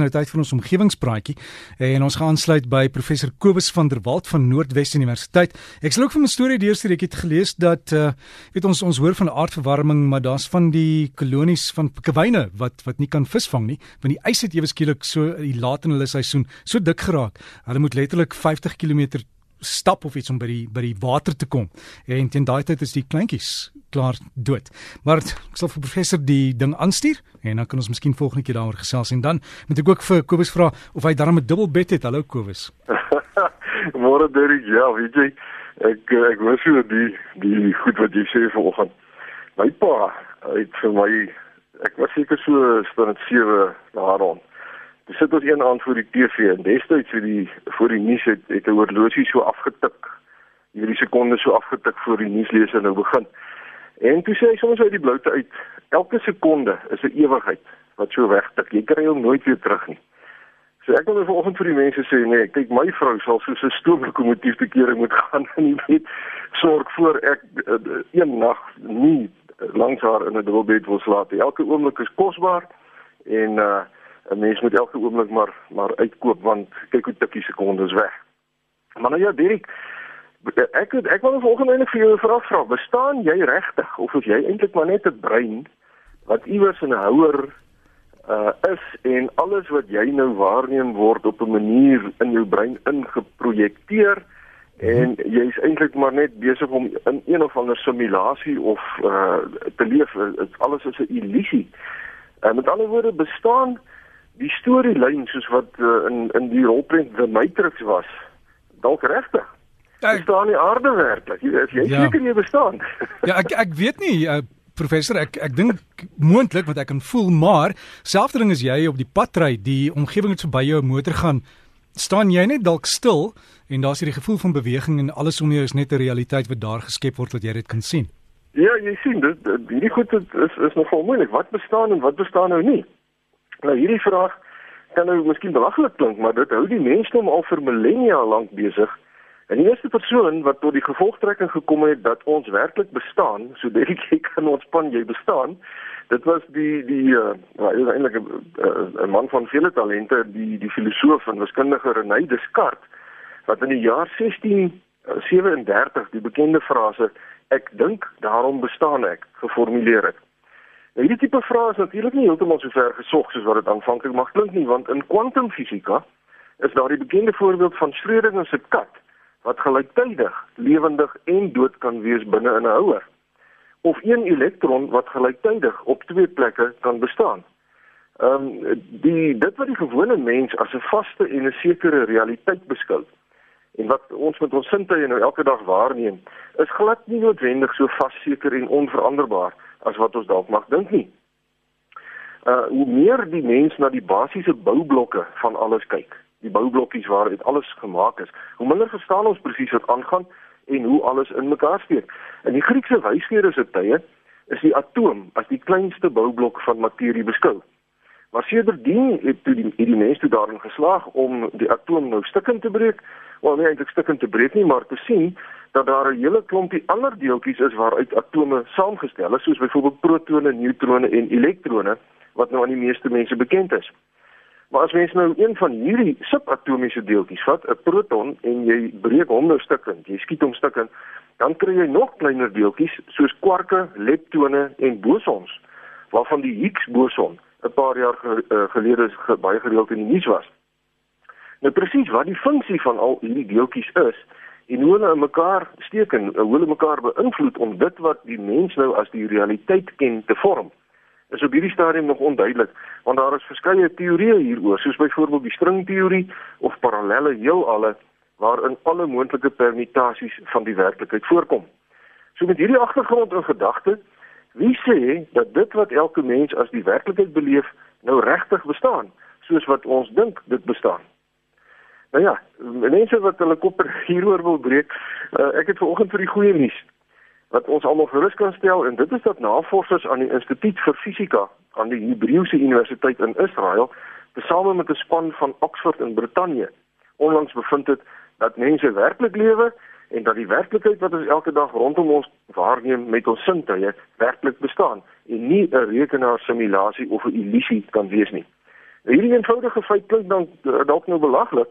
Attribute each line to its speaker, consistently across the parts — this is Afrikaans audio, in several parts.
Speaker 1: nou tyd vir ons omgewingspraatjie en ons gaan aansluit by professor Kobus van der Walt van Noordwes Universiteit. Ek sal ook van 'n storie deurstuur ek het gelees dat uh weet ons ons hoor van aardverwarming maar daar's van die kolonies van pikkewyne wat wat nie kan visvang nie want die ys het ewe skielik so laat in hulle seisoen so dik geraak. Hulle moet letterlik 50 km stap of iets om by die by die water te kom. En teen daai tyd is die kleintjies klaar dood. Maar ek sal vir professor die ding aanstuur en dan kan ons miskien volgende keer daaroor gesels en dan moet ek ook vir Kobus vra of hy darm 'n dubbel bed het. Hallo Kobus.
Speaker 2: Môre Derek, ja, weet jy, ek ek hoor so die die goed wat jy sê vanoggend. My pa het vir my ek was seker so staan 7 daaroor Dis sit ons een aand voor die TV en destyds vir die voor die nuus het het 'n horlosie so afgetik. Hierdie sekonde so afgetik voor die nuusleser nou begin. En toe sê hy soms uit die bloute uit, elke sekonde is 'n ewigheid wat so wegtik. Jy kry hom nooit weer terug nie. So ek wil nou vanoggend vir die mense sê nee, kyk my vrou sal soos 'n stoomlokomotief te kere moet gaan in die bed sorg voor ek uh, een nag nie langs haar in 'n dubbelbed wil slaap. Elke oomblik is kosbaar en uh 'n mens moet elke oomblik maar maar uitkoop want kyk hoe tikkie sekondes weg. Maar nou ja, Dirk, ek ek, ek wil volgende eintlik vir jou 'n vraag vra. Bestaan jy regtig of is jy eintlik maar net 'n brein wat iewers in 'n houer uh is en alles wat jy nou waarneem word op 'n manier in jou brein ingeprojekteer en jy's eintlik maar net besig om in een of ander simulasie of uh te leef. Alles is 'n illusie. En met ander woorde bestaan die storielyn soos wat uh, in in die rolprent The Matrix was dalk regtig. Dit staan nie aarde werklik. Jy is jy ja. seker jy bestaan.
Speaker 1: ja, ek ek weet nie uh, professor ek ek dink moontlik wat ek kan voel maar selfs ding is jy op die pad ry die omgewing het verby jou motor gaan staan jy net dalk stil en daar's hierdie gevoel van beweging en alles om jou is net 'n realiteit wat daar geskep word wat jy dit kan sien.
Speaker 2: Ja, jy sien dit hierdie goed is is nogal moeilik. Wat bestaan en wat bestaan nou nie? Nou hierdie vraag kan nou miskien belaglik klink, maar dit hou die mensdom al vir millennia lank besig. En die eerste persoon wat tot die gevolgtrekking gekom het dat ons werklik bestaan, so dink ek kan ons span jy bestaan. Dit was die die uh well, eintlik 'n uh, man van vele talente, die die filosoof en wiskundige René Descartes wat in die jaar 1637 die bekende frase ek dink daarom bestaan ek geformuleer het. Nou, hierdie tipe vrae is natuurlik nie heeltemal so ver gesog soos wat dit aanvanklik mag klink nie, want in kwantumfisika is daar die bekende voorbeeld van Schrödinger se kat wat gelyktydig lewendig en dood kan wees binne in 'n houer of een elektron wat gelyktydig op twee plekke kan bestaan. Ehm um, die dit wat die gewone mens as 'n vaste en 'n sekere realiteit beskou en wat ons met ons sintuie nou elke dag waarneem, is glad nie noodwendig so vasseker en onveranderbaar as wat ons dalk mag dink nie. Uh hoe meer die mens na die basiese boublokke van alles kyk, die boublokkies waar dit alles gemaak is, hoe minder verstaan ons presies wat aangaan en hoe alles in mekaar steek. In die Griekse wysgeere se tye is die atoom as die kleinste boublok van materie beskou. Maar sedertdien het toe die, die mens toe daarin geslaag om die atoom nou stukkend te breek, wel nie eintlik stukkend te breek nie, maar te sien dat daar 'n hele klompie ander deeltjies is waaruit atome saamgestel is, soos byvoorbeeld protone, neutrone en elektrone wat nou aan die meeste mense bekend is. Maar as mens nou een van hierdie subatomiese deeltjies vat, 'n proton en jy breek hom nou stukkend, jy skiet hom stukkend, dan kry jy nog kleiner deeltjies soos kwarke, leptone en bosons, waarvan die Higgs boson 'n paar jaar eh, gelede baie gereeld in die nuus was. Nou presies wat die funksie van al hierdie deeltjies is en hoe hulle mekaar steek en hoe hulle mekaar beïnvloed om dit wat die mens nou as die realiteit ken te vorm. Is op hierdie stadium nog onduidelik want daar is verskeie teorieë hieroor soos byvoorbeeld die stringteorie of parallelle heelalle waarin alle moontlike permutasies van die werklikheid voorkom. So met hierdie agtergrond in gedagte, wie sê dat dit wat elke mens as die werklikheid beleef nou regtig bestaan soos wat ons dink dit bestaan? Nou ja, mense wat hulle kop hieroor wil breek, uh, ek het vanoggend vir die goeie nuus wat ons almal gerus kan stel en dit is dat navorsers aan die Instituut vir Fisika aan die Hebreëse Universiteit in Israel, tesame met 'n span van Oxford in Brittanje, onlangs bevind het dat mense werklik lewe en dat die werklikheid wat ons elke dag rondom ons waarneem met ons sintuie werklik bestaan en nie 'n rekenaar simulasie of 'n illusie kan wees nie. Hierdie eenvoudige feit klink dan eh, dalk nou belaglik,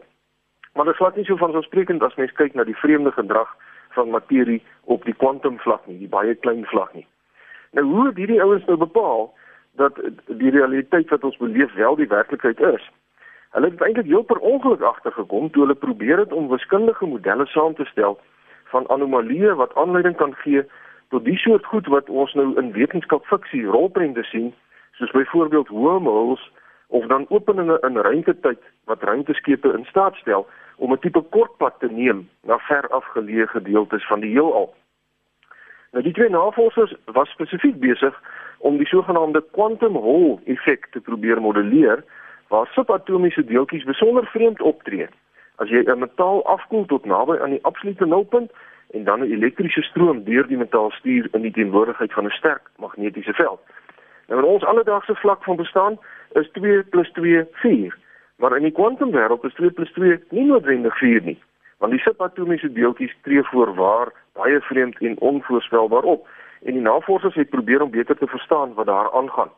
Speaker 2: maar dit slaat nie so van so sprekend as mens kyk na die vreemde gedrag van materie op die kwantumvlak nie, die baie klein vlak nie. Nou hoe het hierdie ouens nou bepaal dat die realiteit wat ons beleef wel die werklikheid is? Hulle het eintlik heel per ongeluk agtergekom toe hulle probeer het om wiskundige modelle saam te stel van anomalieë wat aanleiding kan gee tot die soort goed wat ons nou in wetenskap fiksie rolprente sien, soos byvoorbeeld wormholes of dan openinge in ruimtetyd wat ruimteskepe in staat stel om 'n tipe kortpad te neem na ver afgeleë gedeeltes van die heelal. Nou die twee navorsers was spesifiek besig om die sogenaamde quantum Hall effek te probeer modelleer waar subatomiese deeltjies besonder vreemd optree. As jy 'n metaal afkoel tot naby aan die absolute nulpunt en dan 'n elektriese stroom deur die metaal stuur in die teenwoordigheid van 'n sterk magnetiese veld. Nou in ons alledaagse vlak van bestaan is 2 + 2 4, maar in die kwantumwêreld is 2 + 2 nie noodwendig 4 nie, want die subatomiese deeltjies tree voorwaar baie vreemd en onvoorspelbaar op. En die navorsers het probeer om beter te verstaan wat daar aangaan.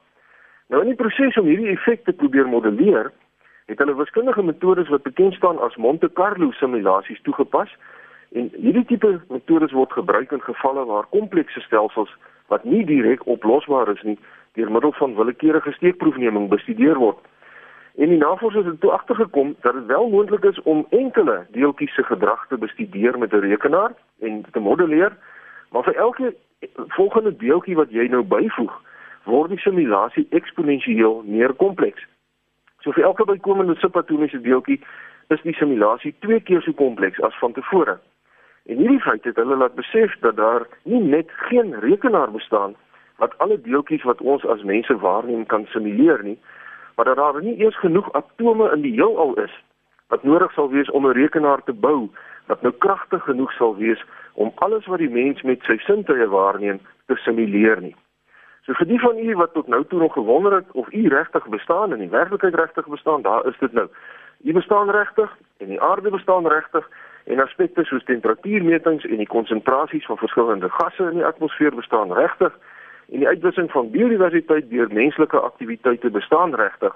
Speaker 2: Nou in die proses om hierdie effekte probeer modelleer, het hulle wiskundige metodes wat bekend staan as Monte Carlo simulasies toegepas. En hierdie tipe metodes word gebruik in gevalle waar komplekse stelsels wat nie direk oplosbaar is nie deur middel van willekeurige steekproefneming bestudeer word. En die navorsers het toe agtergekom dat dit wel moontlik is om enkele deeltjies se gedrag te bestudeer met 'n rekenaar en te modelleer, maar vir elke volgende deeltjie wat jy nou byvoeg, word die simulasie eksponensieel meer kompleks. So vir elke bykomende subatomiese deeltjie is die simulasie twee keer so kompleks as van tevore. En hierdie feit het hulle laat besef dat daar nie net geen rekenaar bestaan wat alle deeltjies wat ons as mense waarneem kan simuleer nie, maar dat daar nie eers genoeg atome in die heelal is wat nodig sal wees om 'n rekenaar te bou wat nou kragtig genoeg sal wees om alles wat die mens met sy sintuie waarneem te simuleer nie. So vir die van u wat tot nou toe nog gewonder het of u regtig bestaan en in werklikheid regtig bestaan, daar is dit nou. U bestaan regtig en die aarde bestaan regtig en aspekte soos temperatuurmetings en die konsentrasies van verskillende gasse in die atmosfeer bestaan regtig en die uitwissing van biodiversiteit deur menslike aktiwiteite bestaan regtig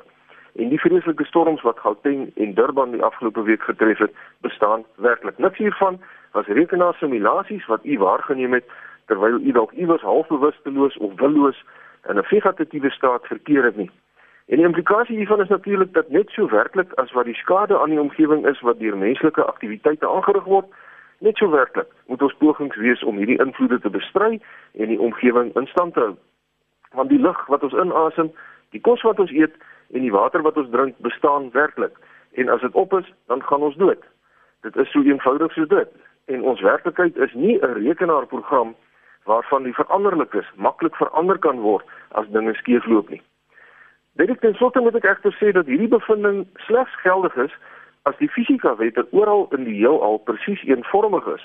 Speaker 2: en die vreeslike storms wat Gauteng en Durban die afgelope week getref het, bestaan werklik. Niks hiervan was rekenaarsimulasies wat u waargeneem het terwyl u dalk iewers halfbewusteloos of willoos in 'n vegetatiewe staat verkeer het nie. En die implikasie hiervan is natuurlik dat net so werklik as wat die skade aan die omgewing is wat deur menslike aktiwiteite aangerig word, net so werklik moet ons pogings wees om hierdie invloede te bestry en die omgewing in stand te hou. Want die lug wat ons inasem, die kos wat ons eet en die water wat ons drink bestaan werklik. En as dit op is, dan gaan ons dood. Dit is so eenvoudig so dit. En ons werklikheid is nie 'n rekenaarprogram waarvan die veranderlikes maklik verander kan word as dinge skeefloop nie. Dit is tenslotte moet ek egter sê dat hierdie bevinding slegs geldig is as die fisika wette oral in die heelal presies eenvormig is.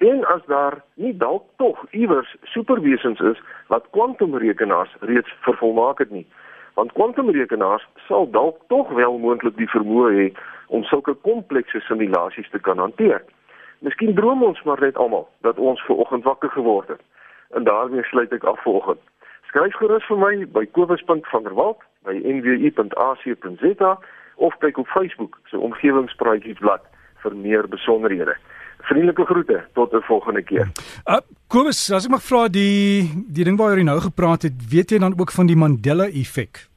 Speaker 2: En as daar nie dalk tog iewers superwesens is wat kwantumrekenaars reeds vervolmaak het nie. Want kwantumrekenaars sal dalk tog wel moontlik die vermoë hê om sulke komplekse simulasies te kan hanteer. Miskien droom ons maar net almal dat ons ver oggend wakker geword het. En daarmee sluit ek af vanoggend. Skryf gerus vir my by kobus.vanderwalt by nwu.ac.za of kyk op Facebook se so omgewingspraatjiesblad vir meer besonderhede. Vriendelike groete tot 'n volgende keer.
Speaker 1: Uh, Kobus, as ek mag vra die die ding waaroor jy nou gepraat het, weet jy dan ook van die Mandela effek?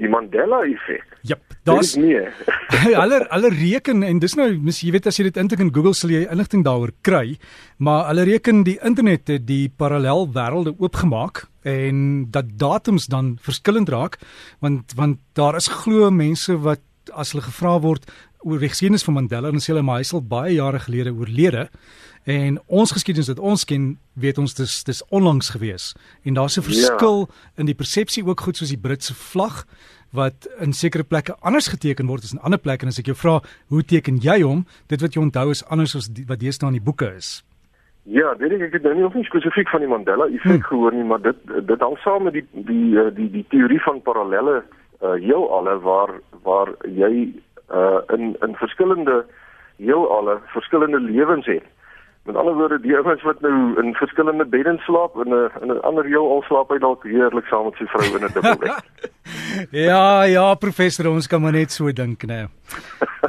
Speaker 2: Die Mandela effek.
Speaker 1: Ja, daar's nee. hulle hulle reken en dis nou mis jy weet as jy dit intik in Google sal jy inligting daaroor kry, maar hulle reken die internet het die parallel wêrelde oopgemaak en dat datums dan verskillend raak want want daar is glo mense wat as hulle gevra word oor die geskiedenis van Mandela en sê hulle maar hy sal baie jare gelede oorlede en ons geskiedenis wat ons ken weet ons dis dis onlangs gewees en daar's 'n ja. verskil ja. in die persepsie ook goed soos die Britse vlag wat in sekere plekke anders geteken word as in ander plekke en as ek jou vra hoe teken jy hom dit wat jy onthou is anders as die, wat deesdae in die boeke is
Speaker 2: Ja, weet ek ek het nou nie of nie spesifiek van die Mandela effek hmm. gehoor nie, maar dit dit hang saam met die die die die, die teorie van parallelle uh heelalle waar waar jy uh in in verskillende heelalle verskillende lewens het. Met ander woorde, die ouens wat nou in verskillende beddens slaap en 'n in 'n ander heel al slaap hy dalk heerlik saam met sy vrou in 'n dubbelbed.
Speaker 1: ja, ja, professor, ons kan maar net so dink, né?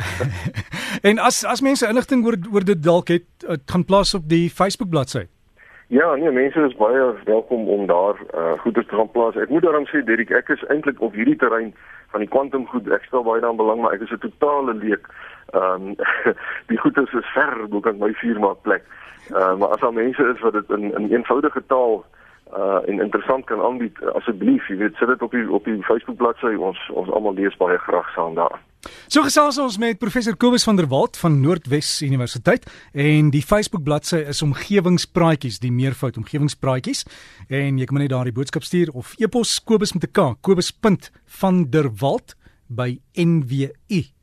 Speaker 1: en as as mense inligting oor oor dit dalk het, het gaan plaas op die Facebook bladsy.
Speaker 2: Ja, nee, mense is baie welkom om daar uh goeder te gaan plaas. Ek moet daarom sê Derek, ek is eintlik op hierdie terrein van die kwantum goed. Ek stel baie daaraan belang, maar ek is 'n totale leek. Ehm um, die goeder is ver bo kan my firma plek. Uh maar as daar mense is wat dit in in eenvoudige taal uh en interessant kan aanbied, asseblief, jy weet, sit dit op die op die Facebook bladsy. Ons ons almal lees baie graag saam daar.
Speaker 1: So gesels ons met professor Kobus van der Walt van Noordwes Universiteit en die Facebook bladsy is omgewingspraatjies, die meervoud omgewingspraatjies en jy kan net daardie boodskap stuur of e-pos Kobus met 'n K, kobus.vanderwalt by nwu.ac.za